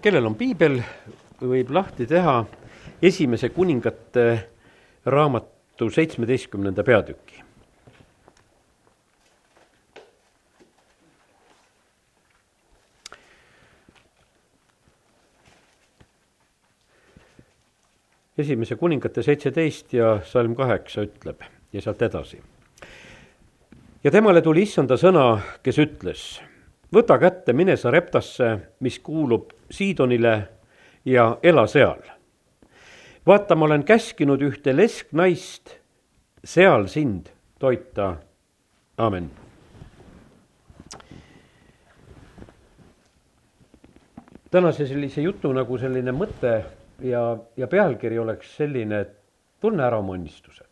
kellel on piibel, võib lahti teha esimese kuningate raamatu seitsmeteistkümnenda peatüki. esimese kuningate seitseteist ja salm kaheksa ütleb ja sealt edasi. ja temale tuli issanda sõna, kes ütles võta kätte, mine sa Reptasse, mis kuulub Siidonile ja ela seal. vaata, ma olen käskinud ühte lesknaist seal sind toita, aamen. tänase sellise jutu nagu selline mõte ja, ja pealkiri oleks selline, et tunne ära oma õnnistused.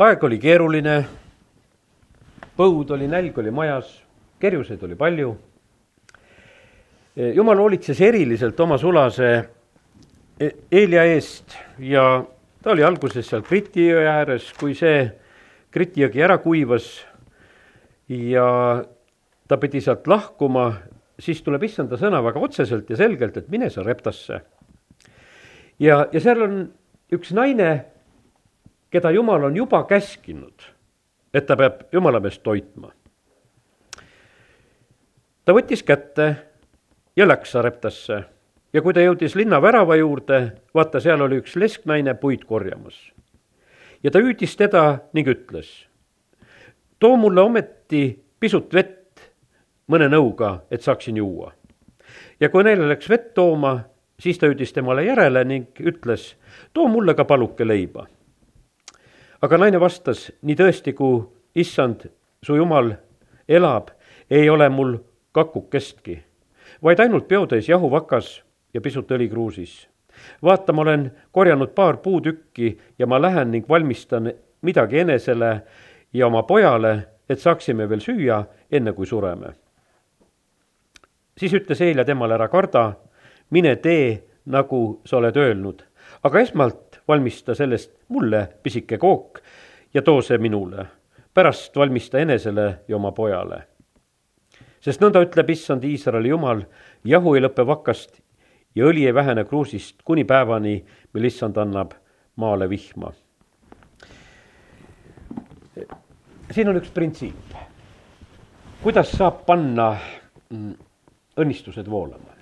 aeg oli keeruline põud oli, nälg oli majas, kerjuseid oli palju. jumal hoolitses eriliselt oma sulase Eelia eest ja ta oli alguses seal Kriti jõe ääres, kui see Kriti jõgi ära kuivas ja ta pidi sealt lahkuma, siis tuleb issanda sõna väga otseselt ja selgelt, et mine sa Reptasse. ja, ja seal on üks naine, keda jumal on juba käskinud et ta peab jumala meest toitma. ta võttis kätte ja läks Sareptasse ja kui ta jõudis linna värava juurde, vaata, seal oli üks lesknaine puid korjamas. ja ta hüüdis teda ning ütles, too mulle ometi pisut vett mõne nõuga, et saaksin juua. ja kui neile läks vett tooma, siis ta hüüdis temale järele ning ütles, too mulle ka paluke leiba aga naine vastas, nii tõesti, kui issand, su jumal elab, ei ole mul kakukestki, vaid ainult peotäis jahuvakas ja pisut õli kruusis. vaata, ma olen korjanud paar puutükki ja ma lähen ning valmistan midagi enesele ja oma pojale, et saaksime veel süüa, enne kui sureme. siis ütles Eelia temale, ära karda, mine tee, nagu sa oled öelnud, aga esmalt valmista sellest mulle pisike kook ja too see minule. pärast valmista enesele ja oma pojale. sest nõnda ütleb issand Iisraeli jumal, jahu ei lõpe vakast ja õli ei vähene kruusist kuni päevani, mil issand annab maale vihma. siin on üks printsiip. kuidas saab panna mm, õnnistused voolama?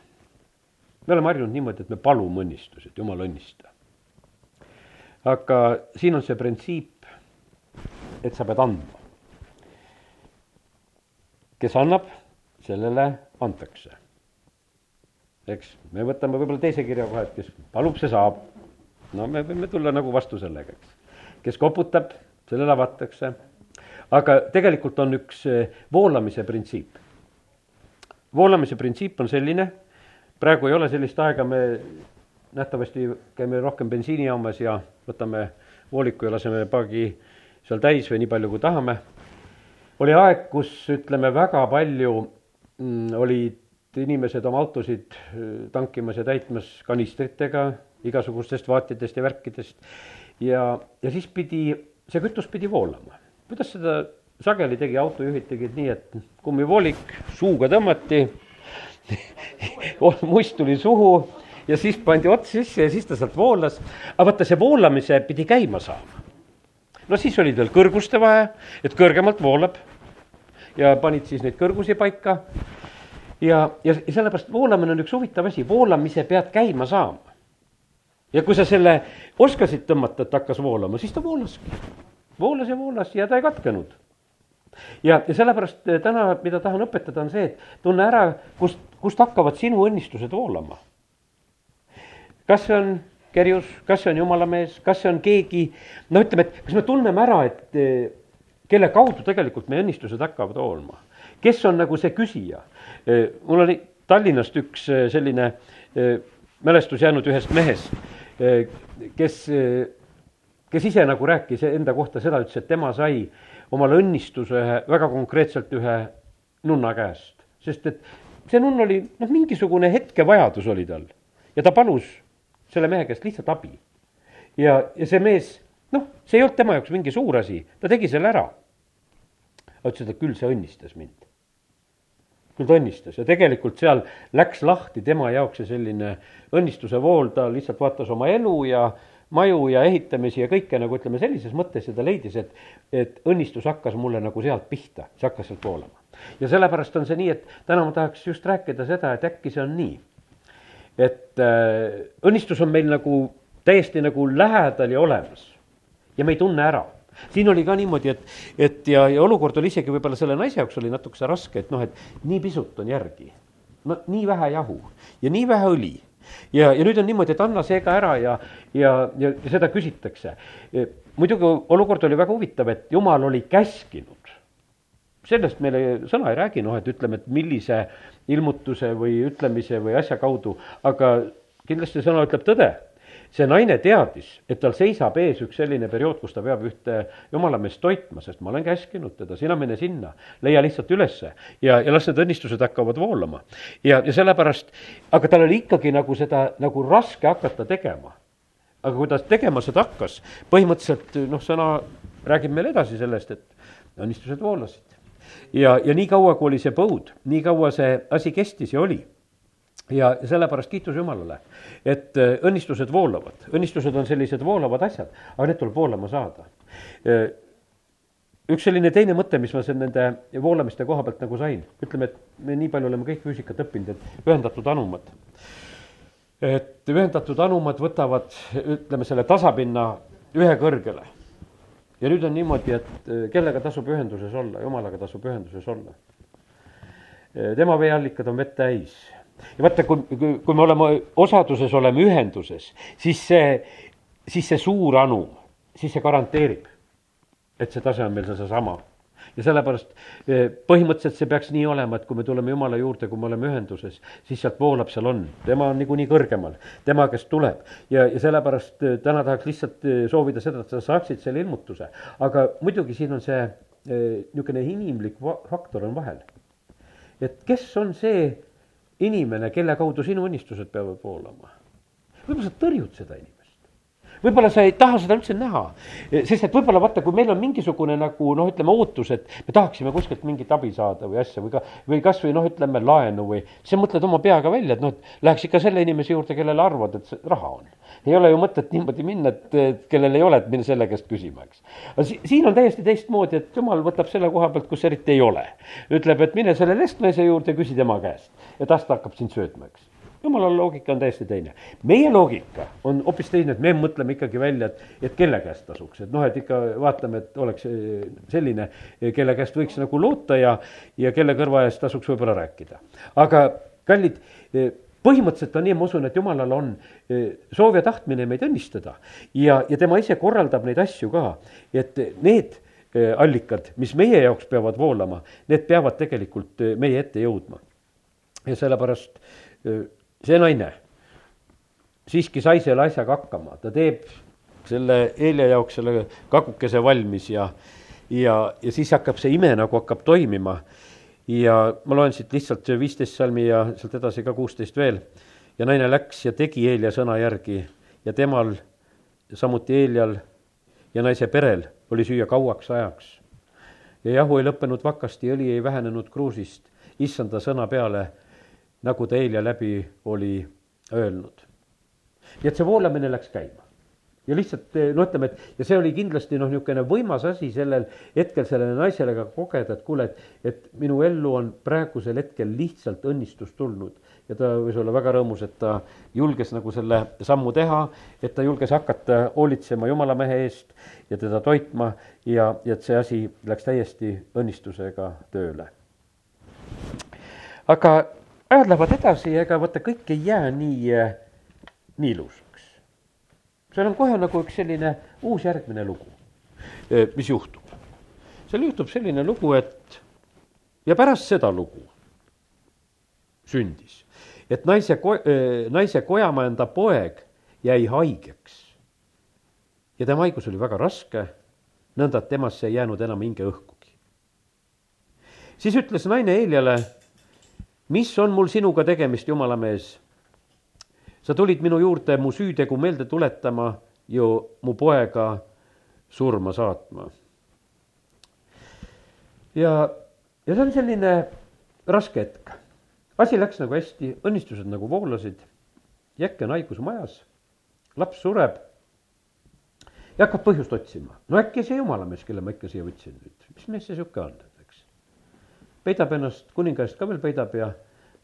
me oleme harjunud niimoodi, et me palume õnnistusi, et jumal õnnista aga siin on see printsiip, et sa pead andma. kes annab, sellele antakse. eks, me võtame võib-olla teise kirja kohe, et kes palub, see saab. no me võime tulla nagu vastu sellega, eks. kes koputab, sellele avatakse. aga tegelikult on üks eh, voolamise printsiip. voolamise printsiip on selline, praegu ei ole sellist aega, me nähtavasti käime rohkem bensiinijaamas ja võtame vooliku ja laseme paagi seal täis või nii palju, kui tahame. oli aeg, kus ütleme, väga palju mm, olid inimesed oma autosid äh, tankimas ja täitmas kanistritega, igasugustest vaatidest ja värkidest. ja, ja siis pidi, see kütus pidi voolama. kuidas seda sageli tegi, autojuhid tegid nii, et kummivoolik suuga tõmmati must tuli suhu ja siis pandi ots sisse ja siis ta sealt voolas. aga vaata, see voolamise pidi käima saama. no siis oli tal kõrguste vaja, et kõrgemalt voolab. ja panid siis neid kõrgusi paika. ja, ja sellepärast voolamine on üks huvitav asi, voolamise pead käima saama. ja kui sa selle oskasid tõmmata, et hakkas voolama, siis ta voolaski. voolas ja voolas ja ta ei katkenud ja, ja sellepärast eh, täna, mida tahan õpetada, on see, et tunne ära, kust, kust hakkavad sinu õnnistused voolama kas see on kerjus, kas see on jumala mees, kas see on keegi, no ütleme, et kas me tunneme ära, et eh, kelle kaudu tegelikult meie õnnistused hakkavad olema. kes on nagu see küsija? Eh, mul oli Tallinnast üks eh, selline mälestus jäänud ühest mehest, kes, kes ise nagu rääkis enda kohta seda, ütles, et tema sai omale õnnistuse ühe, väga konkreetselt ühe nunna käest. sest et see nunn oli, noh, mingisugune hetkevajadus oli tal ja ta palus selle mehe käest lihtsalt abi. ja, ja see mees, noh, see ei olnud tema jaoks mingi suur asi, ta tegi selle ära. ütles, et küll see õnnistas mind. küll ta õnnistas ja tegelikult seal läks lahti tema jaoks see selline õnnistuse vool, ta lihtsalt vaatas oma elu ja maju ja ehitamisi ja kõike nagu ütleme sellises mõttes ja ta leidis, et, et õnnistus hakkas mulle nagu sealt pihta, see hakkas sealt voolama. ja sellepärast on see nii, et täna ma tahaks just rääkida seda, et äkki see on nii, et äh, õnnistus on meil nagu täiesti nagu lähedal ja olemas ja me ei tunne ära siin oli ka niimoodi, et, et ja, ja olukord oli isegi võib-olla selle naise jaoks oli natukese raske, et noh, et nii pisut on järgi. no nii vähe jahu ja nii vähe õli ja, ja nüüd on niimoodi, et anna see ka ära ja, ja, ja, seda küsitakse. muidugi olukord oli väga huvitav, et jumal oli käskinud. sellest meile sõna ei räägi, noh, et ütleme, et millise ilmutuse või ütlemise või asja kaudu, aga kindlasti sõna ütleb tõde see naine teadis, et tal seisab ees üks selline periood, kus ta peab ühte jumalameest toitma, sest ma olen käskinud teda, sina mine sinna, leia lihtsalt ülesse ja, ja las need õnnistused hakkavad voolama. ja, ja sellepärast, aga tal oli ikkagi nagu seda nagu raske hakata tegema. aga kui ta tegema seda hakkas, põhimõtteliselt noh, sõna räägib meile edasi sellest, et õnnistused voolasid. Ja, ja nii kaua, kui oli see põud, nii kaua see asi kestis ja oli ja sellepärast kiitus Jumalale, et äh, õnnistused voolavad, õnnistused on sellised voolavad asjad, aga need tuleb voolama saada. Äh, üks selline teine mõte, mis ma siin nende voolamiste koha pealt nagu sain, ütleme, et me nii palju oleme kõik füüsikat õppinud, et ühendatud anumad. et ühendatud anumad võtavad, ütleme, selle tasapinna ühe kõrgele. Ja nüüd on niimoodi, et äh, kellega tasub ühenduses olla, jumalaga tasub ühenduses olla. tema veeallikad on vett täis. Ja vaata, kui, kui, kui me oleme osaduses, oleme ühenduses, siis see, siis see suur anum, siis see garanteerib, et see tase on meil seesama ja sellepärast eh, põhimõtteliselt see peaks nii olema, et kui me tuleme Jumala juurde, kui me oleme ühenduses, siis sealt voolab, seal on, tema on niikuinii kõrgemal, tema, kes tuleb. ja, ja sellepärast eh, täna tahaks lihtsalt eh, soovida seda, et sa saaksid selle ilmutuse, aga muidugi siin on see niisugune inimlik faktor on vahel. et kes on see inimene, kelle kaudu sinu unistused peavad voolama. võib-olla sa tõrjud seda inimest võib-olla sa ei taha seda üldse näha, sest et võib-olla vaata, kui meil on mingisugune nagu noh, ütleme ootus, et me tahaksime kuskilt mingit abi saada või asja või ka, või kasvõi noh, ütleme laenu või, siis mõtled oma peaga välja, et noh, et läheks ikka selle inimese juurde, kellele arvad, et raha on. ei ole ju mõtet niimoodi minna, et, kellel ei ole, et minna selle käest küsima, eks. aga si, siin on täiesti teistmoodi, et jumal võtab selle koha pealt, kus eriti ei ole. ütleb, et mine selle lestnaise juurde, küsi tema käest ja tas ta hakkab sind söötma, eks jumala loogika on täiesti teine. meie loogika on hoopis teine, et me mõtleme ikkagi välja, et, et kelle käest tasuks, et noh, et ikka vaatame, et oleks eh, selline, eh, kelle käest võiks nagu loota ja, ja kelle kõrva eest tasuks võib-olla rääkida. aga kallid, eh, põhimõtteliselt on nii, ma usun, et jumalal on soov ja tahtmine meid õnnistada ja, ja tema ise korraldab neid asju ka, et need allikad, mis meie jaoks peavad voolama, need peavad tegelikult meie ette jõudma. ja sellepärast see naine siiski sai selle asjaga hakkama, ta teeb selle Helja jaoks selle kakukese valmis ja, ja, ja siis hakkab see ime nagu hakkab toimima. ja ma loen siit lihtsalt viisteist salmi ja sealt edasi ka kuusteist veel. ja naine läks ja tegi Helja sõna järgi ja temal, samuti Heljal ja naise perel oli süüa kauaks ajaks. ja jahu ei lõppenud vakasti, õli ei vähenenud kruusist, issanda sõna peale nagu ta eile läbi oli öelnud. nii et see voolamine läks käima. ja lihtsalt no ütleme, et ja see oli kindlasti noh, niisugune võimas asi sellel hetkel sellele naisele ka kogeda, et kuule, et, et minu ellu on praegusel hetkel lihtsalt õnnistus tulnud. ja ta võis olla väga rõõmus, et ta julges nagu selle sammu teha, et ta julges hakata hoolitsema jumala mehe eest ja teda toitma ja, ja et see asi läks täiesti õnnistusega tööle. aga ajad lähevad edasi ja ega vaata, kõik ei jää nii, äh, nii ilusaks. seal on kohe nagu üks selline uus järgmine lugu, äh, mis juhtub. seal juhtub selline lugu, et ja pärast seda lugu sündis, et naise ko-, äh, naise kojamajanda poeg jäi haigeks. ja tema haigus oli väga raske, nõnda et temasse ei jäänud enam hinge õhkugi. siis ütles naine Eeljale mis on mul sinuga tegemist, jumala mees? sa tulid minu juurde mu süütegu meelde tuletama ju mu poega surma saatma. ja, ja see on selline raske hetk. asi läks nagu hästi, õnnistused nagu voolasid. Jäkke on haigusmajas, laps sureb ja hakkab põhjust otsima. no äkki see jumalamees, kelle ma ikka siia võtsin nüüd, mis mees see sihuke on. Peidab ennast kuninga eest ka veel peidab ja,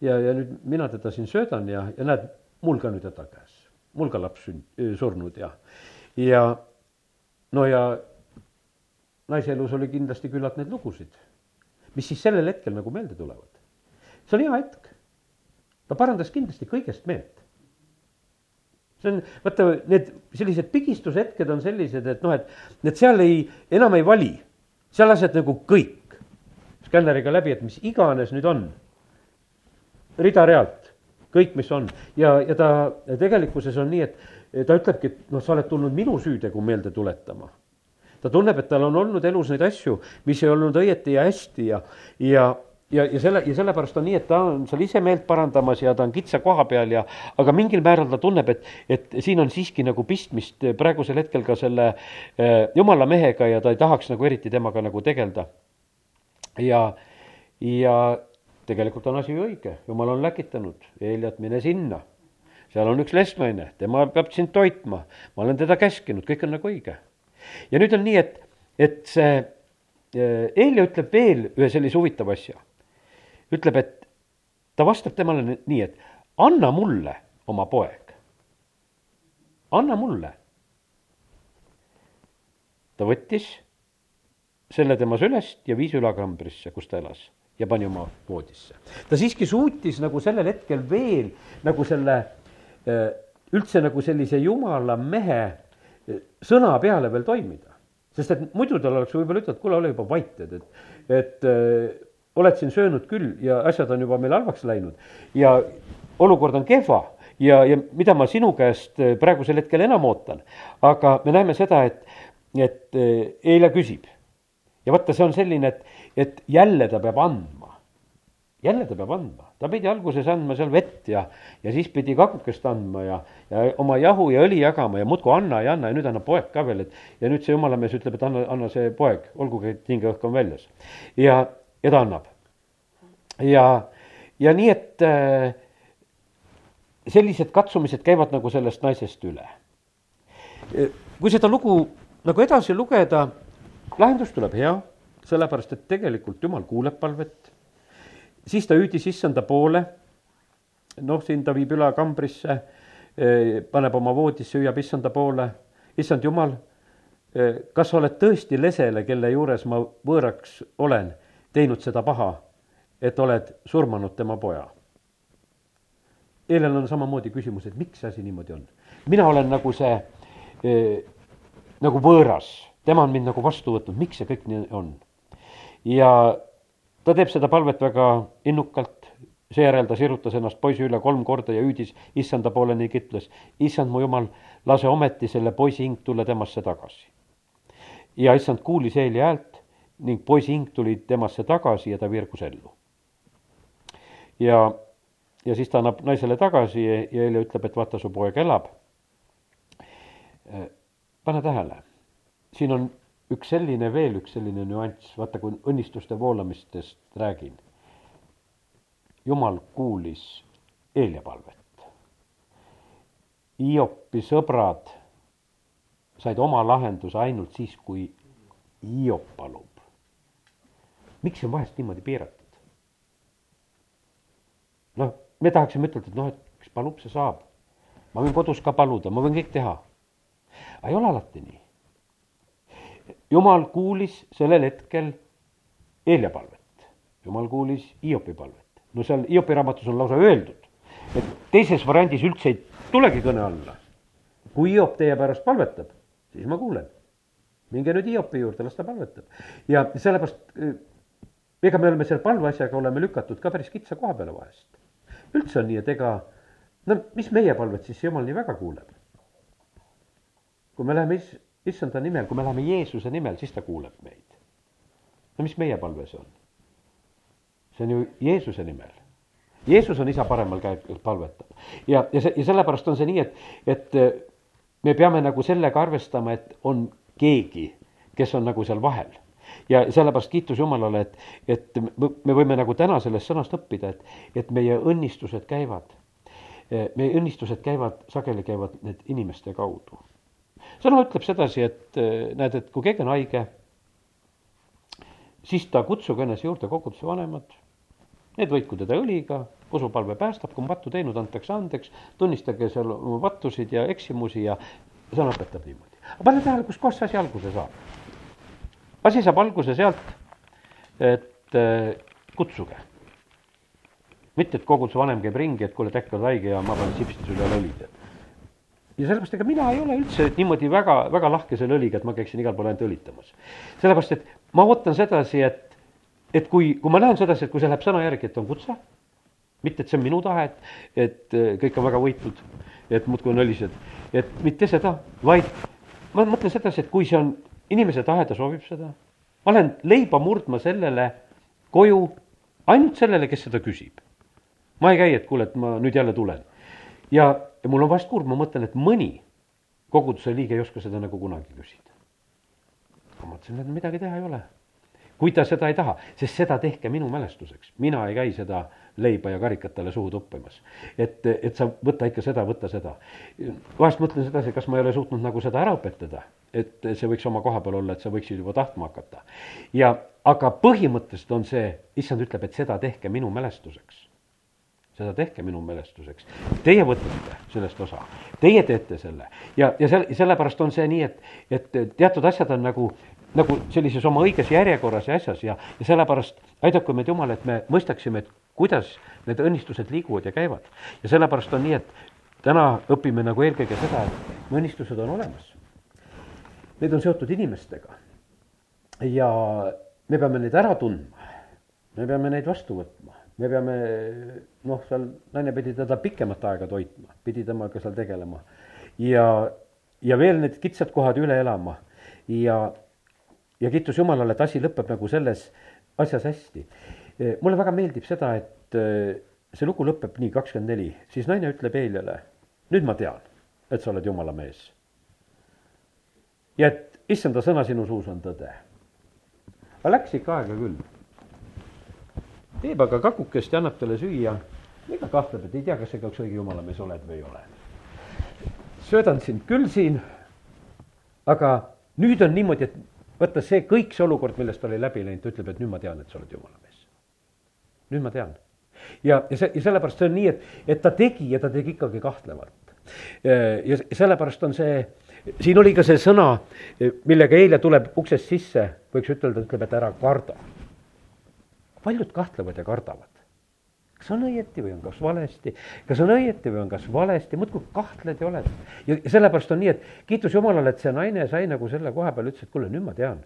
ja, ja nüüd mina teda siin söödan ja, ja näed, mul ka nüüd häda käes. mul ka laps sünd-, surnud ja, ja no ja naise elus oli kindlasti küllalt neid lugusid, mis siis sellel hetkel nagu meelde tulevad. see oli hea hetk. ta parandas kindlasti kõigest meelt. see on, vaata, need sellised pigistushetked on sellised, et noh, et, et seal ei, enam ei vali, seal lased nagu kõik skänneriga läbi, et mis iganes nüüd on, rida-realt, kõik, mis on. Ja, ja ta tegelikkuses on nii, et ta ütlebki, et noh, sa oled tulnud minu süütegu meelde tuletama. Ta tunneb, et tal on olnud elus neid asju, mis ei olnud õieti ja hästi ja, ja, ja, ja selle, ja sellepärast on nii, et ta on seal ise meelt parandamas ja ta on kitsa koha peal ja aga mingil määral ta tunneb, et, et siin on siiski nagu pistmist praegusel hetkel ka selle äh, jumala mehega ja ta ei tahaks nagu eriti temaga nagu tegeleda. Ja, ja tegelikult on asi ju õige, jumal on läkitanud, Eeliat, mine sinna. seal on üks lesnaine, tema peab sind toitma, ma olen teda käskinud, kõik on nagu õige ja nüüd on nii, et, et see Eelia ütleb veel ühe sellise huvitava asja. ütleb, et ta vastab temale nii, et anna mulle oma poeg. anna mulle. ta võttis selle tema sülest ja viis ülakambrisse, kus ta elas ja pani oma voodisse. ta siiski suutis nagu sellel hetkel veel nagu selle üldse nagu sellise jumala mehe sõna peale veel toimida. sest et muidu tal oleks võib-olla ütelnud, kuule, ole juba vait, et, et, et äh, oled siin söönud küll ja asjad on juba meil halvaks läinud ja olukord on kehva ja, ja mida ma sinu käest äh, praegusel hetkel enam ootan. aga me näeme seda, et, et äh, Eila küsib. Ja vaata, see on selline, et, et jälle ta peab andma jälle ta peab andma, ta pidi alguses andma seal vett ja, ja siis pidi kakukest andma ja, ja oma jahu ja õli jagama ja muudkui anna ja anna ja nüüd annab poeg ka veel, et. ja nüüd see jumalamees ütleb, et anna, anna see poeg, olgugi, et hingeõhk on väljas. ja, ja ta annab. ja, ja nii, et äh, sellised katsumised käivad nagu sellest naisest üle. kui seda lugu nagu edasi lugeda, lahendus tuleb hea, sellepärast et tegelikult jumal kuuleb palvet siis ta hüüdis issanda poole. noh, siin ta viib üle kambrisse, eh, paneb oma voodisse, hüüab issanda poole. issand jumal, eh, kas sa oled tõesti lesele, kelle juures ma võõraks olen, teinud seda paha, et oled surmanud tema poja? Eelel on samamoodi küsimus, et miks see asi niimoodi on. mina olen nagu see eh, nagu võõras, tema on mind nagu vastu võtnud, miks see kõik nii on? ja ta teeb seda palvet väga innukalt, seejärel ta sirutas ennast poisi üle kolm korda ja hüüdis issanda poole ning ütles, issand mu jumal, lase ometi selle poisi hing tulla temasse tagasi. ja issand kuulis Eeli häält ning poisi hing tuli temasse tagasi ja ta virgus ellu. ja, ja siis ta annab naisele tagasi ja, Eeli ütleb, et vaata, su poeg elab. pane tähele, siin on üks selline veel, üks selline nüanss, vaata, kui õnnistuste voolamistest räägin. jumal kuulis Eelia palvet. Hiopi sõbrad said oma lahenduse ainult siis, kui Hiop palub. miks see on vahest niimoodi piiratud? noh, me tahaksime ütelda, et noh, et kes palub, see saab. ma võin kodus ka paluda, ma võin kõik teha. aga ei ole alati nii jumal kuulis sellel hetkel Eelia palvet, jumal kuulis Hiopi palvet. no seal Hiopi raamatus on lausa öeldud, et teises variandis üldse ei tulegi kõne alla. kui Hiop teie pärast palvetab, siis ma kuulen. minge nüüd Hiopi juurde, las ta palvetab. ja sellepärast, eh, ega me oleme selle palveasjaga oleme lükatud ka päris kitsa koha peale vahest. üldse on nii, et ega, no mis meie palvet siis jumal nii väga kuuleb? kui me läheme is-, issanda nimel, kui me läheme Jeesuse nimel, siis ta kuuleb meid. no mis meie palve see on? see on ju Jeesuse nimel. Jeesus on isa paremal käel, palvetab ja, ja see ja sellepärast on see nii, et, et äh, me peame nagu sellega arvestama, et on keegi, kes on nagu seal vahel ja sellepärast kiitus Jumalale, et, et me võime nagu täna sellest sõnast õppida, et, et meie õnnistused käivad. meie õnnistused käivad, sageli käivad need inimeste kaudu. Sõna ütleb sedasi, et näed, et kui keegi on haige, siis ta kutsuge enese juurde koguduse vanemad. Need võitku teda õliga, usupalve päästab, kui on pattu teinud, antakse andeks, tunnistage seal oma pattusid ja eksimusi ja sõna õpetab niimoodi. aga pane tähele, kustkohast see asi alguse saab asi saab alguse sealt, et äh, kutsuge. mitte, et koguduse vanem käib ringi, et kuule, Tekk on haige ja ma panen sipsti sulle õlid. Ja sellepärast, ega mina ei ole üldse niimoodi väga, väga lahke selle õliga, et ma käiksin igal pool ainult õlitamas. sellepärast, et ma ootan sedasi, et, et kui, kui ma näen sedasi, et kui see läheb sõna järgi, et on kutse, mitte, et see on minu tahe, et, et äh, kõik on väga võitud, et muudkui on õlised, et mitte seda, vaid ma mõtlen sedasi, et kui see on inimese tahe, ta soovib seda. ma lähen leiba murdma sellele koju, ainult sellele, kes seda küsib. ma ei käi, et kuule, et ma nüüd jälle tulen. ja, ja mul on vahest kurb, ma mõtlen, et mõni koguduse liige ei oska seda nagu kunagi küsida. ma mõtlesin, et midagi teha ei ole kui ta seda ei taha, sest seda tehke minu mälestuseks, mina ei käi seda leiba ja karikat talle suhu toppimas. et, et sa võta ikka seda, võta seda. vahest mõtlen sedasi, kas ma ei ole suutnud nagu seda ära õpetada, et see võiks oma koha peal olla, et sa võiksid juba tahtma hakata. ja, aga põhimõtteliselt on see, issand ütleb, et seda tehke minu mälestuseks seda tehke minu mälestuseks. Teie võtate sellest osa, teie teete selle ja, ja selle, sellepärast on see nii, et, et teatud asjad on nagu nagu sellises oma õiges järjekorras ja asjas ja, ja sellepärast aidaku meid Jumal, et me mõistaksime, et kuidas need õnnistused liiguvad ja käivad. ja sellepärast on nii, et täna õpime nagu eelkõige seda, et õnnistused on olemas. Need on seotud inimestega. ja me peame neid ära tundma, me peame neid vastu võtma, me peame noh, seal naine pidi teda pikemat aega toitma, pidi temaga seal tegelema ja, ja veel need kitsad kohad üle elama ja ja kiitus Jumalale, et asi lõpeb nagu selles asjas hästi. mulle väga meeldib seda, et äh, see lugu lõpeb nii, kakskümmend neli, siis naine ütleb Eeljale, nüüd ma tean, et sa oled Jumala mees. ja et issanda sõna sinu suus on tõde. aga läks ikka aega küll. Teeb aga kakukest ja annab talle süüa, ega kahtleb, et ei tea, kas ikka üks õige Jumala mees oled või ei ole. söödan sind küll siin, aga nüüd on niimoodi, et vaata see kõik see olukord, millest ta oli läbi läinud, ta ütleb, et nüüd ma tean, et sa oled jumala mees. nüüd ma tean. ja, ja see, ja sellepärast see on nii, et, et ta tegi ja ta tegi ikkagi kahtlevalt. ja sellepärast on see, siin oli ka see sõna, millega eile tuleb uksest sisse, võiks ütelda, ütleb, et ära karda. Paljud kahtlevad ja kardavad kas on õieti või on kas valesti, kas on õieti või on kas valesti, muudkui kahtled ja oled. ja sellepärast on nii, et kiitus Jumalale, et see naine sai nagu selle koha peal, ütles, et kuule, nüüd ma tean.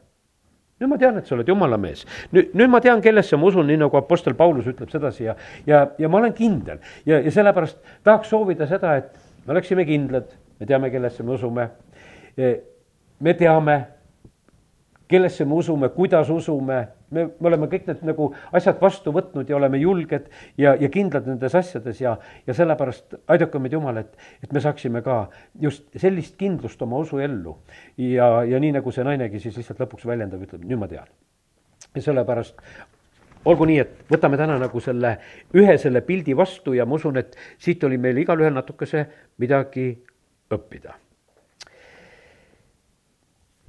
nüüd ma tean, et sa oled jumala mees. nüüd, nüüd ma tean, kellesse ma usun, nii nagu Apostel Paulus ütleb sedasi ja, ja, ja ma olen kindel. ja, ja sellepärast tahaks soovida seda, et me oleksime kindlad, me teame, kellesse me usume. me teame, kellesse me usume, kuidas usume me, me oleme kõik need nagu asjad vastu võtnud ja oleme julged ja, ja kindlad nendes asjades ja, ja sellepärast aidake meid Jumal, et, et me saaksime ka just sellist kindlust oma usuellu. ja, ja nii, nagu see nainegi siis lihtsalt lõpuks väljendab, ütleb, nüüd ma tean. ja sellepärast olgu nii, et võtame täna nagu selle ühe selle pildi vastu ja ma usun, et siit oli meil igalühel natukese midagi õppida.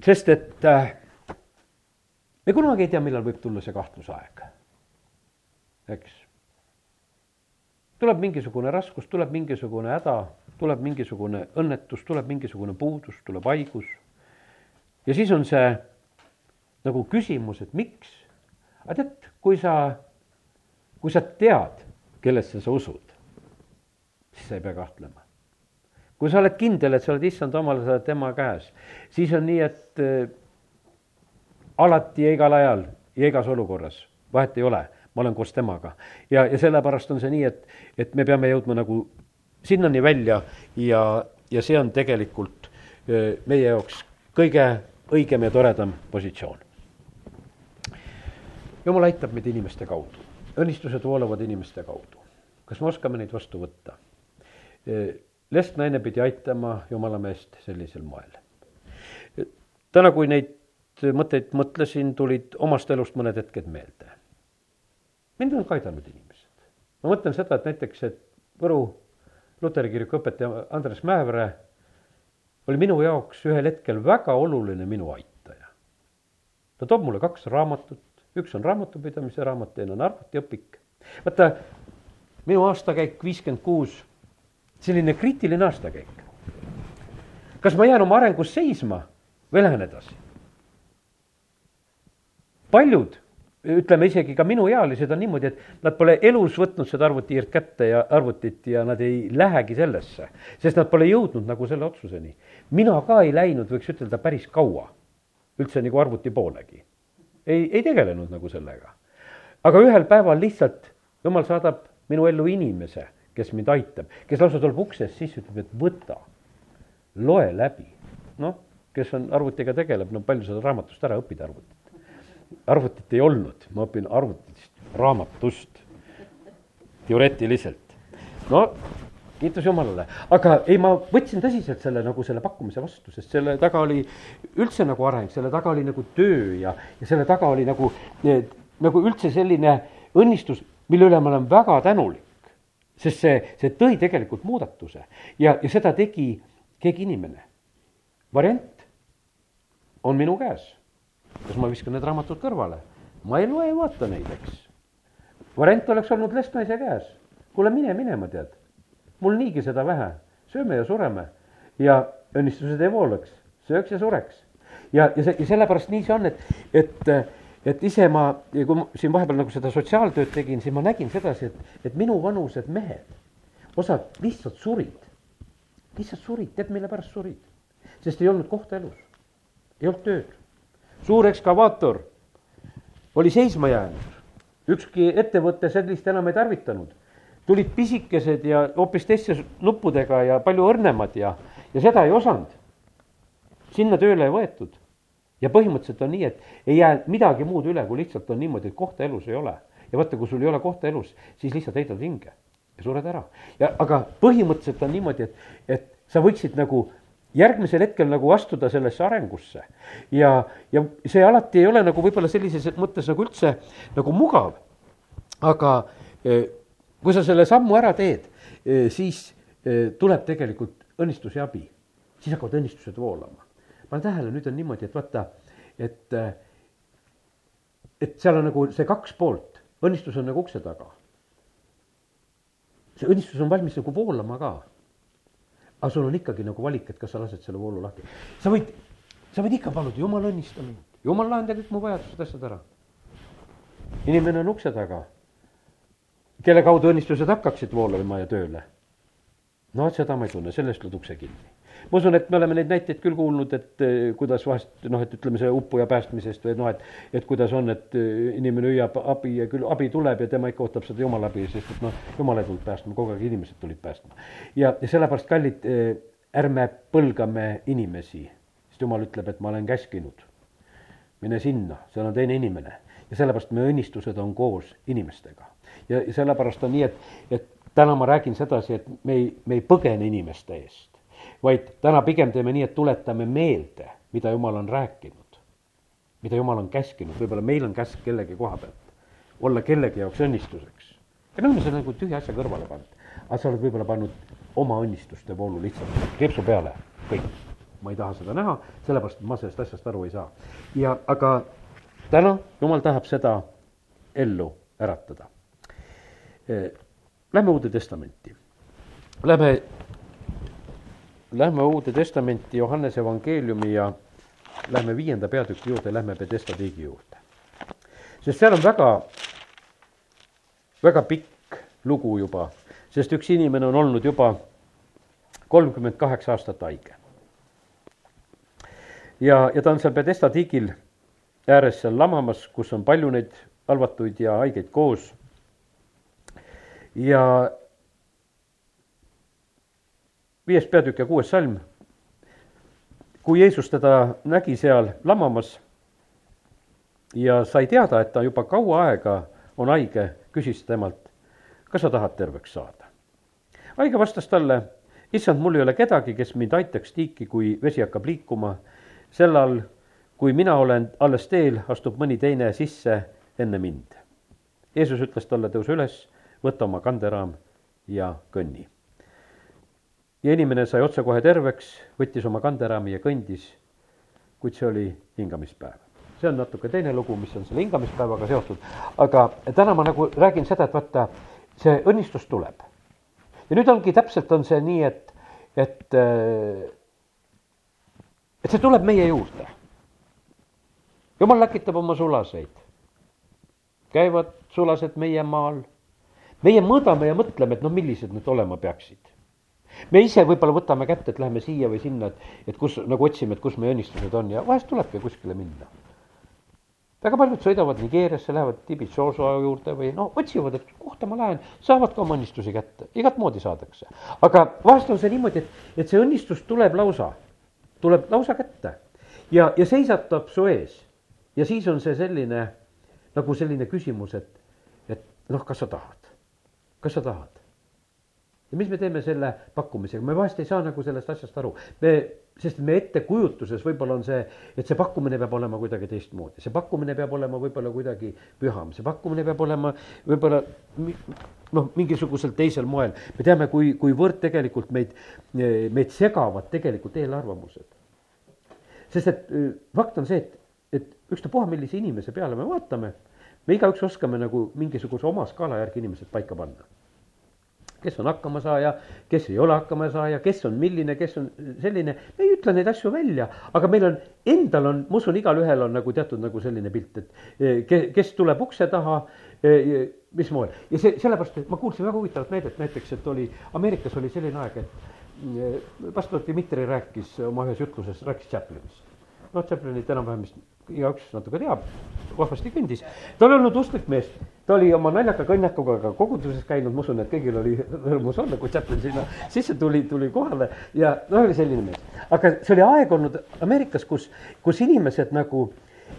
sest et äh, me kunagi ei tea, millal võib tulla see kahtlusaeg, eks. tuleb mingisugune raskus, tuleb mingisugune häda, tuleb mingisugune õnnetus, tuleb mingisugune puudus, tuleb haigus. ja siis on see nagu küsimus, et miks. aga tead, kui sa, kui sa tead, kellesse sa usud, siis sa ei pea kahtlema kui sa oled kindel, et sa oled issand omal, sa oled tema käes, siis on nii, et alati ja igal ajal ja igas olukorras, vahet ei ole, ma olen koos temaga. ja, ja sellepärast on see nii, et, et me peame jõudma nagu sinnani välja ja, ja see on tegelikult meie jaoks kõige õigem ja toredam positsioon. jumal aitab meid inimeste kaudu, õnnistused voolavad inimeste kaudu. kas me oskame neid vastu võtta? lesknaine pidi aitama jumala meest sellisel moel. täna, kui neid mõtteid mõtlesin, tulid omast elust mõned hetked meelde. mind on ka aidanud inimesed. ma mõtlen seda, et näiteks, et Võru luteri kiriku õpetaja Andres Mäevre oli minu jaoks ühel hetkel väga oluline minu aitaja. ta toob mulle kaks raamatut, üks on raamatupidamise raamat, teine on arvutiõpik. vaata, minu aastakäik viiskümmend kuus, selline kriitiline aastakäik. kas ma jään oma arengus seisma või lähen edasi? Paljud, ütleme isegi ka minuealised on niimoodi, et nad pole elus võtnud seda arvutihiirt kätte ja arvutit ja nad ei lähegi sellesse, sest nad pole jõudnud nagu selle otsuseni. mina ka ei läinud, võiks ütelda, päris kaua üldse nagu arvuti poolegi. ei, ei tegelenud nagu sellega. aga ühel päeval lihtsalt jumal saadab minu ellu inimese, kes mind aitab, kes lausa tuleb uksest sisse, ütleb, et võta, loe läbi. noh, kes on arvutiga tegeleb, no palju seda raamatust ära õppida arvutit arvutit ei olnud, ma õpin arvutist, raamatust, teoreetiliselt. no kiitus Jumalale, aga ei, ma võtsin tõsiselt selle nagu selle pakkumise vastu, sest selle taga oli üldse nagu areng, selle taga oli nagu töö ja, ja selle taga oli nagu, nagu üldse selline õnnistus, mille üle ma olen väga tänulik. sest see, see tõi tegelikult muudatuse ja, ja seda tegi keegi inimene. variant on minu käes kas ma viskan need raamatud kõrvale? ma ei loe, ei vaata neid, eks. variant oleks olnud lestnaise käes. kuule, mine minema, tead. mul niigi seda vähe, sööme ja sureme ja õnnistused ei voolaks, sööks ja sureks. ja, ja see, ja sellepärast nii see on, et, et, et ise ma, kui ma siin vahepeal nagu seda sotsiaaltööd tegin, siis ma nägin sedasi, et, et minu vanused mehed, osad lihtsalt surid. lihtsalt surid, tead, mille pärast surid? sest ei olnud kohta elus, ei olnud tööd suur ekskavaator oli seisma jäänud, ükski ettevõte sellist enam ei tarvitanud. tulid pisikesed ja hoopis teiste nuppudega ja palju õrnemad ja, ja seda ei osanud. sinna tööle ei võetud. ja põhimõtteliselt on nii, et ei jää midagi muud üle, kui lihtsalt on niimoodi, et kohta elus ei ole. ja vaata, kui sul ei ole kohta elus, siis lihtsalt heidad hinge ja sured ära. ja aga põhimõtteliselt on niimoodi, et, et sa võiksid nagu järgmisel hetkel nagu astuda sellesse arengusse. ja, ja see alati ei ole nagu võib-olla sellises mõttes nagu üldse nagu mugav. aga eh, kui sa selle sammu ära teed, eh, siis eh, tuleb tegelikult õnnistus ja abi. siis hakkavad õnnistused voolama. pane tähele, nüüd on niimoodi, et vaata, et, et seal on nagu see kaks poolt, õnnistus on nagu ukse taga. see õnnistus on valmis nagu voolama ka aga sul on ikkagi nagu valik, et kas sa lased selle voolu lahti. sa võid, sa võid ikka paluda, jumal õnnista mind, jumal lahenda kõik mu vajadused, asjad ära. inimene on ukse taga, kelle kaudu õnnistused hakkaksid voolama ja tööle. no vot seda ma ei tunne, sellest lööd ukse kinni ma usun, et me oleme neid näiteid küll kuulnud, et eh, kuidas vahest noh, et ütleme, see uppuja päästmisest või noh, et, et kuidas on, et eh, inimene hüüab abi ja küll abi tuleb ja tema ikka ootab seda jumala abi, sest et noh, jumal ei tulnud päästma, kogu aeg inimesed tulid päästma. ja, ja sellepärast, kallid, eh, ärme põlgame inimesi, sest jumal ütleb, et ma olen käskinud. mine sinna, seal on teine inimene ja sellepärast meie õnnistused on koos inimestega. ja, sellepärast on nii, et, et täna ma räägin sedasi, et me ei, me ei põgene inimeste eest vaid täna pigem teeme nii, et tuletame meelde, mida Jumal on rääkinud, mida Jumal on käskinud, võib-olla meil on käsk kellegi koha pealt, olla kellegi jaoks õnnistuseks. ja me oleme selle nagu tühja asja kõrvale pannud, aga sa oled võib-olla pannud oma õnnistuste voolu lihtsalt kriipsu peale, kõik. ma ei taha seda näha, sellepärast ma sellest asjast aru ei saa. ja aga täna Jumal tahab seda ellu äratada. Lähme Uude Testamenti. Lähme Lähme Uude Testamenti Johannese evangeeliumi ja lähme viienda peatüki juurde, lähme Pedesta tiigi juurde. sest seal on väga, väga pikk lugu juba, sest üks inimene on olnud juba kolmkümmend kaheksa aastat haige. ja, ja ta on seal Pedesta tiigil ääres seal lamamas, kus on palju neid halvatuid ja haigeid koos. ja viies peatükk ja kuues salm. kui Jeesus teda nägi seal lamamas ja sai teada, et ta juba kaua aega on haige, küsis temalt, kas sa tahad terveks saada? haige vastas talle, issand, mul ei ole kedagi, kes mind aitaks tiiki, kui vesi hakkab liikuma. sel ajal, kui mina olen alles teel, astub mõni teine sisse enne mind. Jeesus ütles talle, tõuse üles, võta oma kanderaam ja kõnni. Ja inimene sai otsekohe terveks, võttis oma kanderaami ja kõndis, kuid see oli hingamispäev see on natuke teine lugu, mis on selle hingamispäevaga seotud, aga täna ma nagu räägin seda, et vaata, see õnnistus tuleb. ja nüüd ongi täpselt on see nii, et, et, et see tuleb meie juurde. jumal läkitab oma sulaseid. käivad sulased meie maal. meie mõõdame ja mõtleme, et noh, millised need olema peaksid. Me ise võib-olla võtame kätte, et läheme siia või sinna, et, et kus nagu otsime, et kus meie õnnistused on ja vahest tulebki kuskile minna väga paljud sõidavad Nigeeriasse, lähevad Tibitsoso juurde või no otsivad, et kohta ma lähen, saavad ka oma õnnistusi kätte, igat moodi saadakse. aga vahest on see niimoodi, et, et see õnnistus tuleb lausa, tuleb lausa kätte ja, ja seisatab su ees. ja siis on see selline nagu selline küsimus, et, et noh, kas sa tahad, kas sa tahad? Ja mis me teeme selle pakkumisega, me vahest ei saa nagu sellest asjast aru, me sest meie ettekujutuses võib-olla on see, et see pakkumine peab olema kuidagi teistmoodi, see pakkumine peab olema võib-olla kuidagi püham, see pakkumine peab olema võib-olla noh, mingisugusel teisel moel. me teame, kui, kuivõrd tegelikult meid, meid segavad tegelikult eelarvamused. sest et fakt on see, et, et ükstapuha, millise inimese peale me vaatame, me igaüks oskame nagu mingisuguse oma skaala järgi inimesed paika panna kes on hakkamasaaja, kes ei ole hakkamasaaja, kes on milline, kes on selline, me ei ütle neid asju välja, aga meil on, endal on, ma usun, igalühel on nagu teatud nagu selline pilt, et eh, ke, kes tuleb ukse taha, eh, mis moel. ja see, sellepärast, et ma kuulsin väga huvitavat näidet näiteks, et oli, Ameerikas oli selline aeg, et eh, pastor Dmitri rääkis oma ühes jutluses, rääkis Chaplinist. noh, Chaplinit enam-vähem vist igaüks natuke teab, vahvasti kõndis. ta oli olnud usklik mees, ta oli oma naljaka kõnnakuga ka koguduses käinud, ma usun, et kõigil oli rõõmus olla, kui Chaplin sinna sisse tuli, tuli kohale ja no oli selline mees. aga see oli aeg olnud Ameerikas, kus, kus inimesed nagu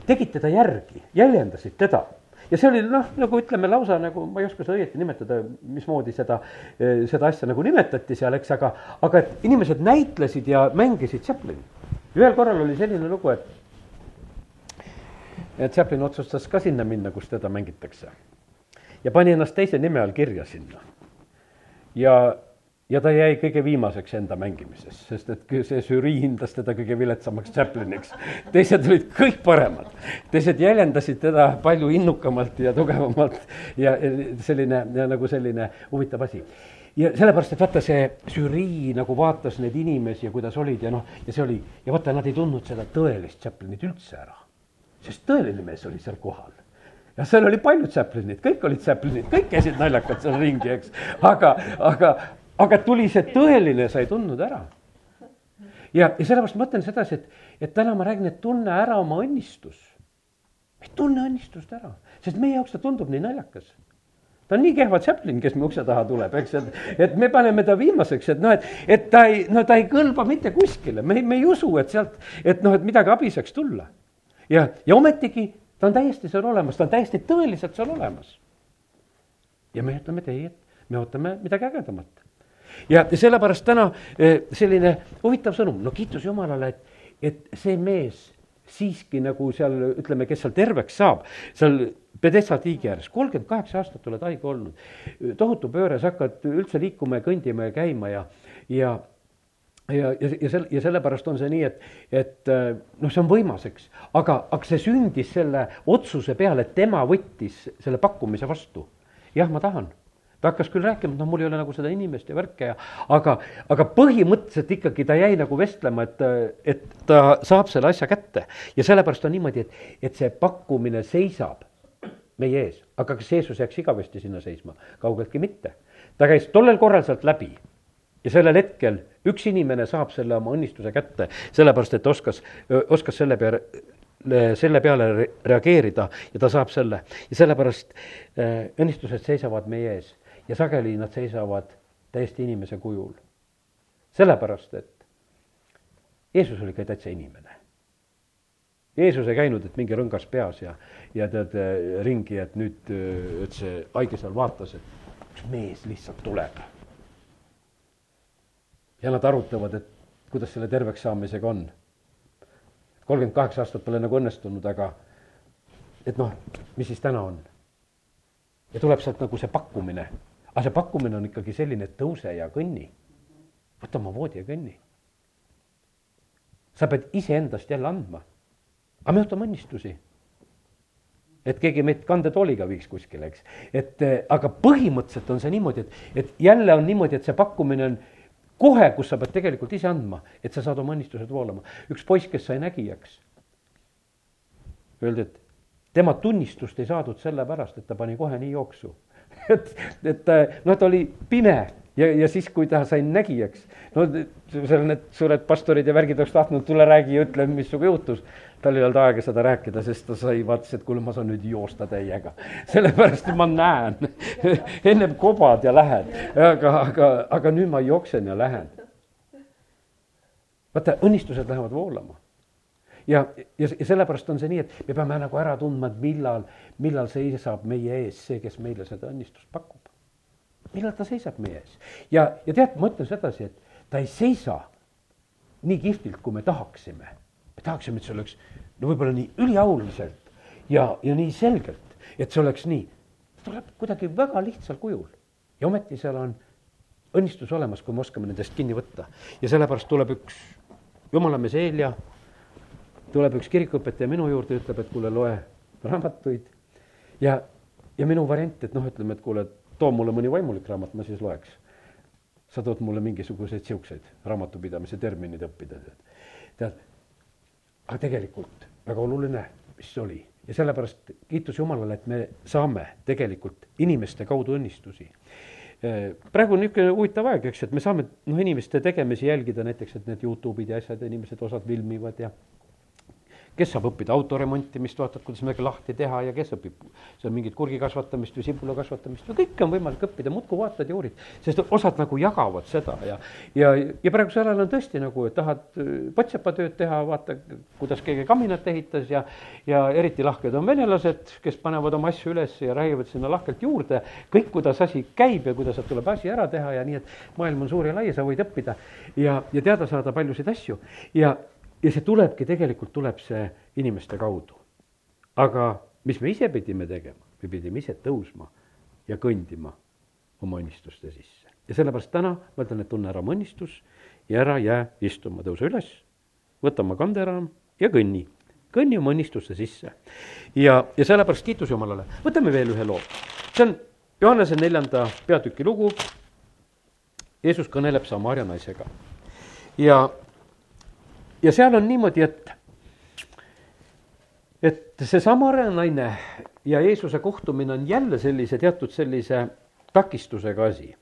tegid teda järgi, jäljendasid teda ja see oli noh, nagu ütleme lausa nagu, ma ei oska seda õieti nimetada, mismoodi seda, seda asja nagu nimetati seal, eks, aga, aga et inimesed näitlesid ja mängisid Chaplini. ühel korral oli selline lugu, et Chaplin otsustas ka sinna minna, kus teda mängitakse. ja pani ennast teise nime all kirja sinna. ja, ja ta jäi kõige viimaseks enda mängimises, sest et see žürii hindas teda kõige viletsamaks Chapliniks. teised olid kõik paremad, teised jäljendasid teda palju innukamalt ja tugevamalt ja selline ja nagu selline huvitav asi ja sellepärast, et vaata, see žürii nagu vaatas neid inimesi ja kuidas olid ja noh, ja see oli ja vaata, nad ei tundnud seda tõelist Chaplinit üldse ära sest tõeline mees oli seal kohal. Ja seal oli paljud Chaplinid, kõik olid Chaplinid, kõik käisid naljakad seal ringi, eks, aga, aga, aga tuli see tõeline, sa ei tundnud ära. ja, ja sellepärast ma mõtlen sedasi, et, et täna ma räägin, et tunne ära oma õnnistus. tunne õnnistust ära, sest meie jaoks ta tundub nii naljakas. Ta on nii kehva Chaplin, kes me ukse taha tuleb, eks, et, et me paneme ta viimaseks, et noh, et, et ta ei, no ta ei kõlba mitte kuskile, me, me ei usu, et sealt, et noh, et midagi abi saaks tulla ja, ja ometigi ta on täiesti seal olemas, ta on täiesti tõeliselt seal olemas. ja me ütleme, et ei, et me ootame midagi ägedamat. ja, sellepärast täna eh, selline huvitav sõnum, no kiitus Jumalale, et, et see mees siiski nagu seal ütleme, kes seal terveks saab, seal Pedesa tiigi ääres, kolmkümmend kaheksa aastat oled haige olnud, tohutu pööre, sa hakkad üldse liikuma ja kõndima ja käima ja, ja ja, ja, ja sel-, ja sellepärast on see nii, et, et äh, noh, see on võimas, eks, aga, aga see sündis selle otsuse peale, tema võttis selle pakkumise vastu. jah, ma tahan. ta hakkas küll rääkima, et noh, mul ei ole nagu seda inimest ja värke ja, aga, aga põhimõtteliselt ikkagi ta jäi nagu vestlema, et, et ta saab selle asja kätte. ja sellepärast on niimoodi, et, et see pakkumine seisab meie ees, aga kas Jeesus jääks igavesti sinna seisma? kaugeltki mitte. ta käis tollel korral sealt läbi ja sellel hetkel üks inimene saab selle oma õnnistuse kätte, sellepärast et oskas, oskas selle peale, selle peale reageerida ja ta saab selle. ja sellepärast õnnistused seisavad meie ees ja sageli nad seisavad täiesti inimese kujul. sellepärast, et Jeesus oli ka täitsa inimene. Jeesus ei käinud, et mingi rõngas peas ja, ja tead ringi, et nüüd, et see haige seal vaatas, et üks mees lihtsalt tuleb ja nad arutavad, et kuidas selle terveks saamisega on. kolmkümmend kaheksa aastat pole nagu õnnestunud, aga et noh, mis siis täna on? ja tuleb sealt nagu see pakkumine, aga see pakkumine on ikkagi selline, et tõuse ja kõnni. võta oma voodi ja kõnni. sa pead iseendast jälle andma. aga me ootame õnnistusi et keegi meid kandetooliga viiks kuskile, eks. et aga põhimõtteliselt on see niimoodi, et, et jälle on niimoodi, et see pakkumine on kohe, kus sa pead tegelikult ise andma, et sa saad oma õnnistused voolama. üks poiss, kes sai nägijaks, öeldi, et tema tunnistust ei saadud sellepärast, et ta pani kohe nii jooksu et, et noh, ta oli pime ja, ja siis, kui ta sai nägijaks, no seal need suured pastorid ja värgid oleks tahtnud, tule räägi ja ütle, mis sinuga juhtus. Tal ei olnud aega seda rääkida, sest ta sai, vaatas, et kuule, ma saan nüüd joosta täiega. sellepärast, et ma näen ennem kobad ja lähed, aga, aga, aga nüüd ma jooksen ja lähen. vaata, õnnistused lähevad voolama ja, ja, ja sellepärast on see nii, et me peame nagu ära tundma, et millal, millal seisab meie ees see, kes meile seda õnnistust pakub millal ta seisab meie ees. ja, ja tead, ma ütlen sedasi, et ta ei seisa nii kihvtilt, kui me tahaksime. Me tahaksime, et see oleks no võib-olla nii üliauliselt ja, ja nii selgelt, et see oleks nii. tuleb kuidagi väga lihtsal kujul ja ometi seal on õnnistus olemas, kui me oskame nendest kinni võtta. ja sellepärast tuleb üks jumalamees Eelja, tuleb üks kirikuõpetaja minu juurde, ütleb, et kuule, loe raamatuid ja, ja minu variant, et noh, ütleme, et kuule, too mulle mõni vaimulik raamat, ma siis loeks. sa tood mulle mingisuguseid siukseid raamatupidamise terminid õppida, tead. tead, aga tegelikult väga oluline, mis oli. Ja sellepärast kiitus Jumalale, et me saame tegelikult inimeste kaudu õnnistusi. Praegu on niisugune huvitav aeg, eks, et me saame noh, inimeste tegemisi jälgida näiteks, et need Youtube'id ja asjad, inimesed osad filmivad ja kes saab õppida autoremontimist, vaatad, kuidas midagi lahti teha ja kes õpib? Seal mingit kurgi kasvatamist või sibula kasvatamist. Või kõike on võimalik õppida, muudkui vaatad ja uurid. sest osad nagu jagavad seda ja, ja, ja praegusel ajal on tõesti nagu, et tahad äh, potsepatööd teha, vaata, kuidas keegi kaminat ehitas ja, ja eriti lahked on venelased, kes panevad oma asju üles ja räägivad sinna lahkelt juurde, kõik, kuidas asi käib ja kuidas tuleb asi ära teha ja nii, et maailm on suur ja lai sa võid õppida ja, ja teada saada paljusid asju. Ja ja see tulebki, tegelikult tuleb see inimeste kaudu. aga mis me ise pidime tegema, me pidime ise tõusma ja kõndima oma õnnistuste sisse. ja sellepärast täna ma ütlen, et tunne ära oma õnnistus ja ära jää istuma, tõuse üles, võta oma kanderaam ja kõnni. kõnni oma õnnistuste sisse. ja, ja sellepärast kiitus Jumalale. võtame veel ühe loo. see on Johannese neljanda peatüki lugu. Jeesus kõneleb Samaria naisega ja ja seal on niimoodi, et, et see Samaria naine ja Jeesuse kohtumine on jälle sellise teatud sellise takistusega asi.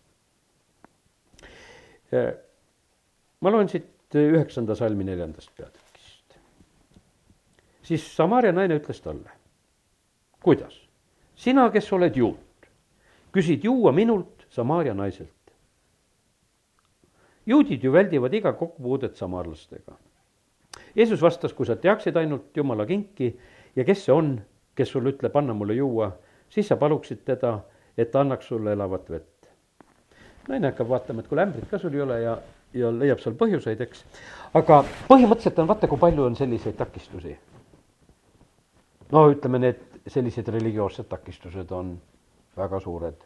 ma loen siit üheksanda salmi neljandast peatükist. siis Samaria naine ütles talle, kuidas, sina, kes oled juut, küsid juua minult, Samaria naiselt. juudid ju väldivad iga kokkupuudet samarlastega Jeesus vastas, kui sa teaksid ainult Jumala kinki ja kes see on, kes sulle ütleb, anna mulle juua, siis sa paluksid teda, et ta annaks sulle elavat vett. naine hakkab vaatama, et kuule, ämbrit ka sul ei ole ja, ja leiab seal põhjuseid, eks. aga põhimõtteliselt on, vaata, kui palju on selliseid takistusi. no ütleme, need sellised religioossed takistused on väga suured.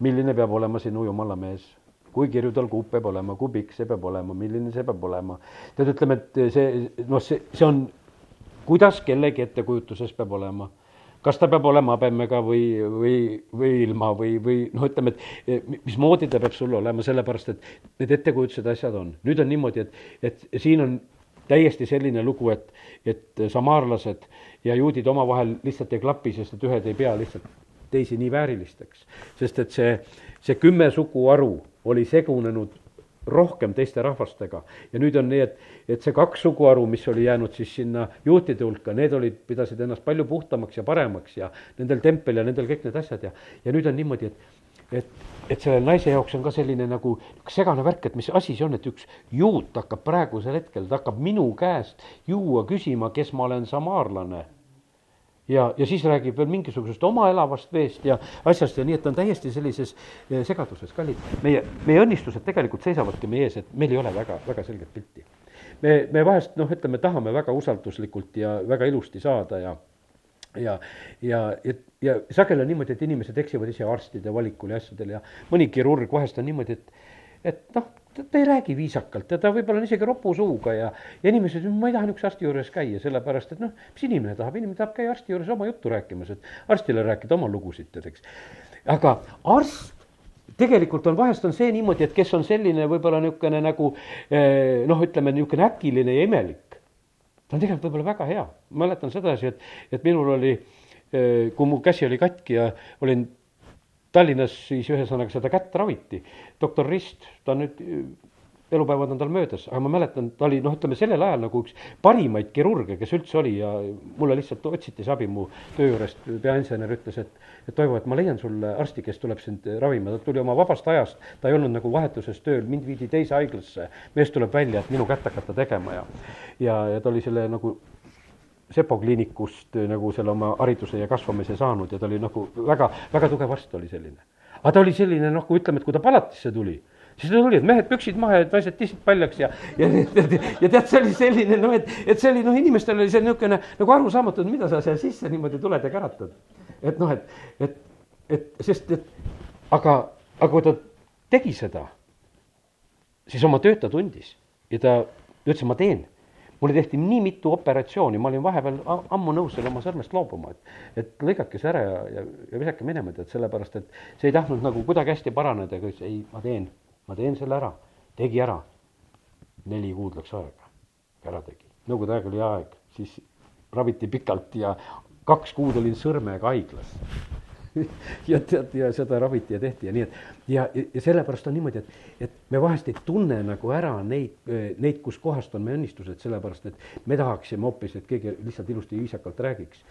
milline peab olema sinu jumalamees kui kirju tal kuup peab olema, kui pikk see peab olema, milline see peab olema. tead, ütleme, et see, noh, see, see on, kuidas kellegi ettekujutuses peab olema kas ta peab olema habemega või, või, või ilma või, või noh, ütleme, et mismoodi ta peab sul olema, sellepärast et need ettekujutused, asjad on. nüüd on niimoodi, et, et siin on täiesti selline lugu, et, et samaarlased ja juudid omavahel lihtsalt ei klapi, sest et ühed ei pea lihtsalt teisi nii väärilisteks. sest et see, see kümme suguharu oli segunenud rohkem teiste rahvastega. Ja nüüd on nii, et, et see kaks suguharu, mis oli jäänud siis sinna juutide hulka, need olid, pidasid ennast palju puhtamaks ja paremaks ja nendel tempel ja nendel kõik need asjad ja, ja nüüd on niimoodi, et, et, et selle naise jaoks on ka selline nagu segane värk, et mis asi see on, et üks juut hakkab praegusel hetkel, ta hakkab minu käest juua küsima, kes ma olen, samaarlane ja, ja siis räägib veel mingisugusest oma elavast veest ja asjast ja nii, et ta on täiesti sellises eh, segaduses, kallid. meie, meie õnnistused tegelikult seisavadki meie ees, et meil ei ole väga, väga selget pilti. me, me vahest noh, ütleme, tahame väga usalduslikult ja väga ilusti saada ja ja, ja, ja, ja sageli on niimoodi, et inimesed eksivad ise arstide valikul ja asjadel ja mõni kirurg vahest on niimoodi, et, et noh, ta ei räägi viisakalt ja ta võib-olla on isegi ropu suuga ja, ja inimesed, ma ei taha niisuguse arsti juures käia, sellepärast et noh, mis inimene tahab, inimene tahab käia arsti juures oma juttu rääkimas, et arstile rääkida oma lugusid, tead, eks. aga arst tegelikult on, vahest on see niimoodi, et kes on selline võib-olla niisugune nagu eh, noh, ütleme niisugune äkiline ja imelik. ta on tegelikult võib-olla väga hea, mäletan sedasi, et, et minul oli, eh, kui mu käsi oli katki ja olin Tallinnas siis ühesõnaga seda kätt raviti. doktor Rist, ta nüüd, elupäevad on tal möödas, aga ma mäletan, ta oli noh, ütleme sellel ajal nagu üks parimaid kirurge, kes üldse oli ja mulle lihtsalt otsiti see abi mu töö juurest, peainsener ütles, et et Toivo, et ma leian sulle arsti, kes tuleb sind ravima, ta tuli oma vabast ajast, ta ei olnud nagu vahetuses tööl, mind viidi teise haiglasse, mees tuleb välja, et minu kätt hakata tegema ja ja, ja ta oli selle nagu Sepo kliinikust äh, nagu selle oma hariduse ja kasvamise saanud ja ta oli nagu väga, väga tugev arst oli selline. aga ta oli selline noh, kui ütleme, et kui ta palatisse tuli, siis ta tuli, et mehed püksid maha ja naised tissid paljaks ja, ja, ja, ja tead, see oli selline noh, et, et see oli noh, inimestel oli see niisugune nagu arusaamatu, et mida sa seal sisse niimoodi tuled ja käratad. et noh, et, et, et sest, et aga, aga kui ta tegi seda, siis oma tööd ta tundis ja ta ütles, ma teen mulle tehti nii mitu operatsiooni, ma olin vahepeal ammu nõus selle oma sõrmest loobuma, et, et lõigake see ära ja, ja, ja visake minema, tead, sellepärast et see ei tahtnud nagu kuidagi hästi paraneda, aga ütles ei, ma teen, ma teen selle ära, tegi ära. neli kuud läks aega, ära tegi, nõukogude aeg oli aeg, siis raviti pikalt ja kaks kuud olin sõrmega haiglas ja tead, ja seda raviti ja tehti ja nii, et ja, ja sellepärast on niimoodi, et, et me vahest ei tunne nagu ära neid, neid, kuskohast on meie õnnistused, sellepärast et me tahaksime hoopis, et keegi lihtsalt ilusti viisakalt räägiks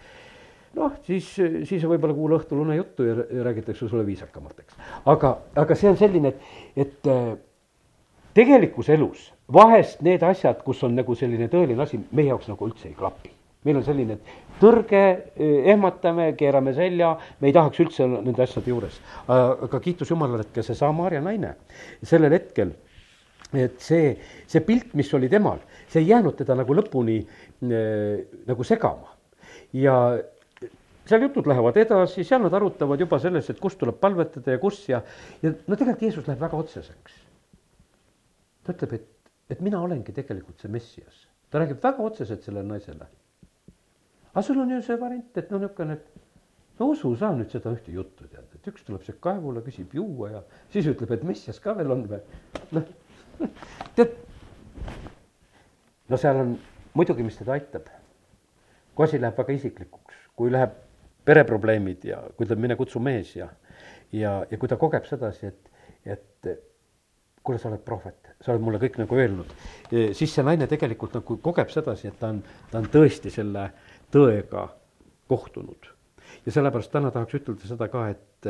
noh, siis, siis võib-olla kuula õhtul unejuttu ja, ja räägitakse sulle viisakamalt, eks. aga, aga see on selline, et, et äh, tegelikus elus vahest need asjad, kus on nagu selline tõeline asi, meie jaoks nagu üldse ei klapi meil on selline, et tõrge, eh, ehmatame, keerame selja, me ei tahaks üldse nende asjade juures. aga kiitus Jumalale, et ka see Samaria naine sellel hetkel, et see, see pilt, mis oli temal, see ei jäänud teda nagu lõpuni äh, nagu segama. ja seal jutud lähevad edasi, seal nad arutavad juba sellest, et kust tuleb palvetada ja kus ja, ja no tegelikult Jeesus läheb väga otseseks. ta ütleb, et, et mina olengi tegelikult see Messias. ta räägib väga otseselt sellele naisele aga sul on ju see variant, et no niisugune, et no usu sa nüüd seda ühte juttu tead, et üks tuleb siia kaevule, küsib juua ja siis ütleb, et messias ka veel on või. noh, tead. no seal on muidugi, mis teda aitab. kui asi läheb väga isiklikuks, kui läheb pereprobleemid ja kui ütleb, mine kutsu mees ja, ja, ja kui ta kogeb sedasi, et, et kuule, sa oled prohvet, sa oled mulle kõik nagu öelnud, siis see naine tegelikult nagu kogeb sedasi, et ta on, ta on tõesti selle tõega kohtunud. ja sellepärast täna tahaks ütelda seda ka, et,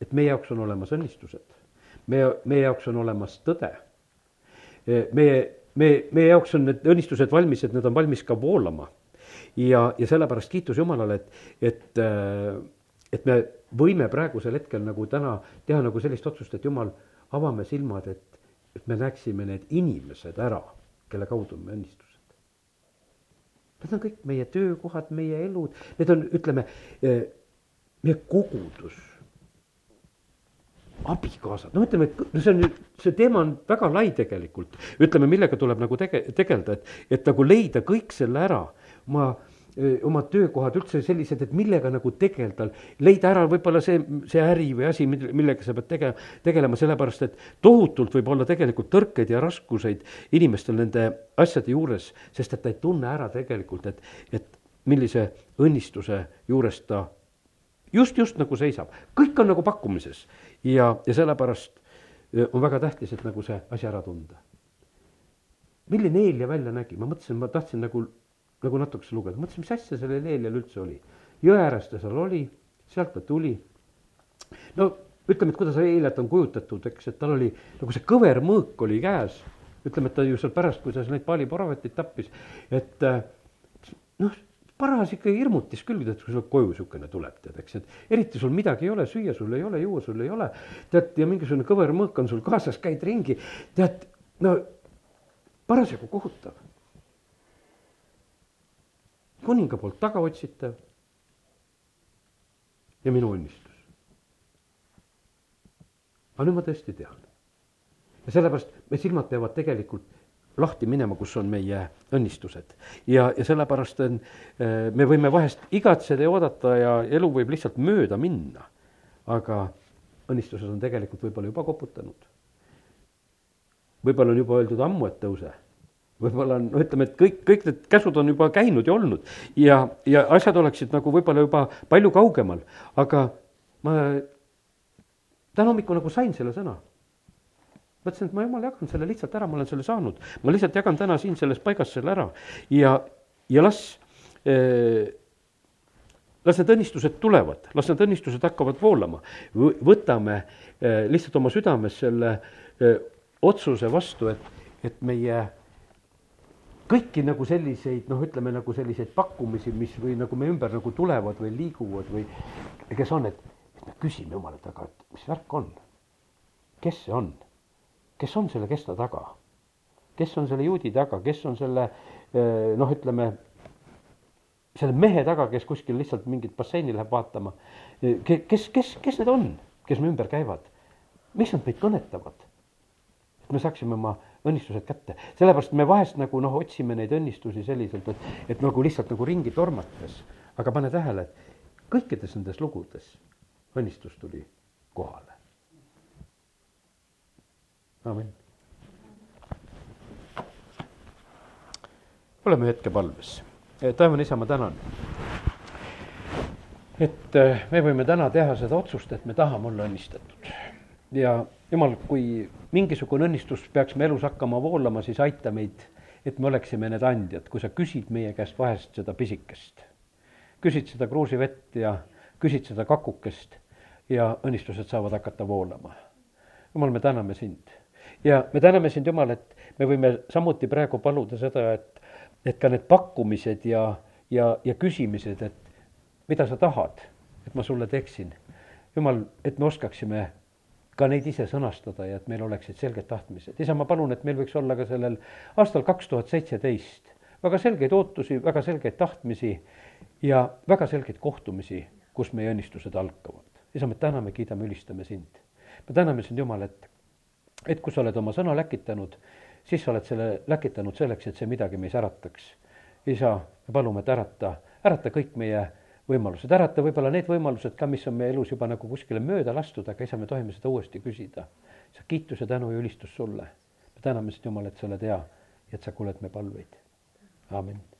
et meie jaoks on olemas õnnistused. meie, meie jaoks on olemas tõde. meie, me, meie jaoks on need õnnistused valmis, et need on valmis ka voolama. ja, ja sellepärast kiitus Jumalale, et, et, et me võime praegusel hetkel nagu täna teha nagu sellist otsust, et Jumal, avame silmad, et, et me näeksime need inimesed ära, kelle kaudu me õnnistusime Need on kõik meie töökohad, meie elud, need on, ütleme, eh, meie kogudus, abikaasad, no ütleme, et no see on see teema on väga lai tegelikult, ütleme, millega tuleb nagu tege-, tegeleda, et, et nagu leida kõik selle ära. ma oma töökohad üldse sellised, et millega nagu tegeleda, leida ära võib-olla see, see äri või asi, millega sa pead tege-, tegelema, sellepärast et tohutult võib olla tegelikult tõrkeid ja raskuseid inimestel nende asjade juures, sest et ta ei tunne ära tegelikult, et, et millise õnnistuse juures ta just, just nagu seisab. kõik on nagu pakkumises ja, ja sellepärast on väga tähtis, et nagu see asi ära tunda. milline Eelia välja nägi, ma mõtlesin, ma tahtsin nagu nagu natukese lugeda, mõtlesin, mis asja sellel Eelial üldse oli. jõe ääres ta seal oli, sealt ta tuli. no ütleme, et kuidas Eeliat on kujutatud, eks, et tal oli nagu see kõver mõõk oli käes. ütleme, et ta ju seal pärast, kui ta neid Paali prohveteid tappis, et äh, noh, paras ikka hirmutis küll, tead, kui sul koju niisugune tuleb, tead, eks, et eriti sul midagi ei ole, süüa sul ei ole, juua sul ei ole. tead, ja mingisugune kõver mõõk on sul kaasas, käid ringi, tead, no parasjagu kohutav. Kuninga poolt tagaotsitav ja minu õnnistus. aga nüüd ma tõesti tean. ja sellepärast me silmad peavad tegelikult lahti minema, kus on meie õnnistused. ja, ja sellepärast on, eh, me võime vahest igatseda ja oodata ja elu võib lihtsalt mööda minna. aga õnnistused on tegelikult võib-olla juba koputanud. võib-olla on juba öeldud ammu, et tõuse võib-olla on, no ütleme, et kõik, kõik need käsud on juba käinud ja olnud. Ja, ja asjad oleksid nagu võib-olla juba palju kaugemal, aga ma täna hommikul nagu sain selle sõna. mõtlesin, et ma jumal jagan selle lihtsalt ära, ma olen selle saanud, ma lihtsalt jagan täna siin selles paigas selle ära. Ja, ja las eh, las need õnnistused tulevad, las need õnnistused hakkavad voolama. võtame eh, lihtsalt oma südames selle eh, otsuse vastu, et, et meie kõiki nagu selliseid noh, ütleme nagu selliseid pakkumisi, mis või nagu me ümber nagu tulevad või liiguvad või kes on, et, et me küsime jumala taga, et mis värk on. kes see on, kes on selle kesta taga, kes on selle juudi taga, kes on selle eh, noh, ütleme selle mehe taga, kes kuskil lihtsalt mingit basseini läheb vaatama. kes, kes, kes need on, kes me ümber käivad, miks nad meid kõnetavad? et me saaksime oma õnnistused kätte. sellepärast me vahest nagu noh, otsime neid õnnistusi selliselt, et, et nagu lihtsalt nagu ringi tormates. aga pane tähele, et kõikides nendes lugudes õnnistus tuli kohale. amin. oleme hetke palves. taevane isa, ma tänan. et eh, me võime täna teha seda otsust, et me tahame olla õnnistatud ja jumal, kui mingisugune õnnistus peaks me elus hakkama voolama, siis aita meid, et me oleksime need andjad, kui sa küsid meie käest vahest seda pisikest. küsid seda kruusivett ja küsid seda kakukest ja õnnistused saavad hakata voolama. jumal, me täname sind ja me täname sind, Jumal, et me võime samuti praegu paluda seda, et, et ka need pakkumised ja, ja, ja küsimised, et mida sa tahad, et ma sulle teeksin. Jumal, et me oskaksime ka neid ise sõnastada ja et meil oleksid selged tahtmised. isa, ma palun, et meil võiks olla ka sellel aastal kaks tuhat seitseteist väga selgeid ootusi, väga selgeid tahtmisi ja väga selgeid kohtumisi, kus meie õnnistused algavad. isa, me täname, kiidame, ülistame sind. me täname sind, Jumal, et, et kui sa oled oma sõna läkitanud, siis sa oled selle läkitanud selleks, et see midagi meis ärataks. isa, me palume, et ärata, ärata kõik meie võimalused, ärata võib-olla need võimalused ka, mis on meie elus juba nagu kuskile mööda lastud, aga isa, me tohime seda uuesti küsida. sa kiitus ja tänu ja ülistus sulle. me täname sind, Jumal, et sa oled hea ja et sa kuuled me palveid. amin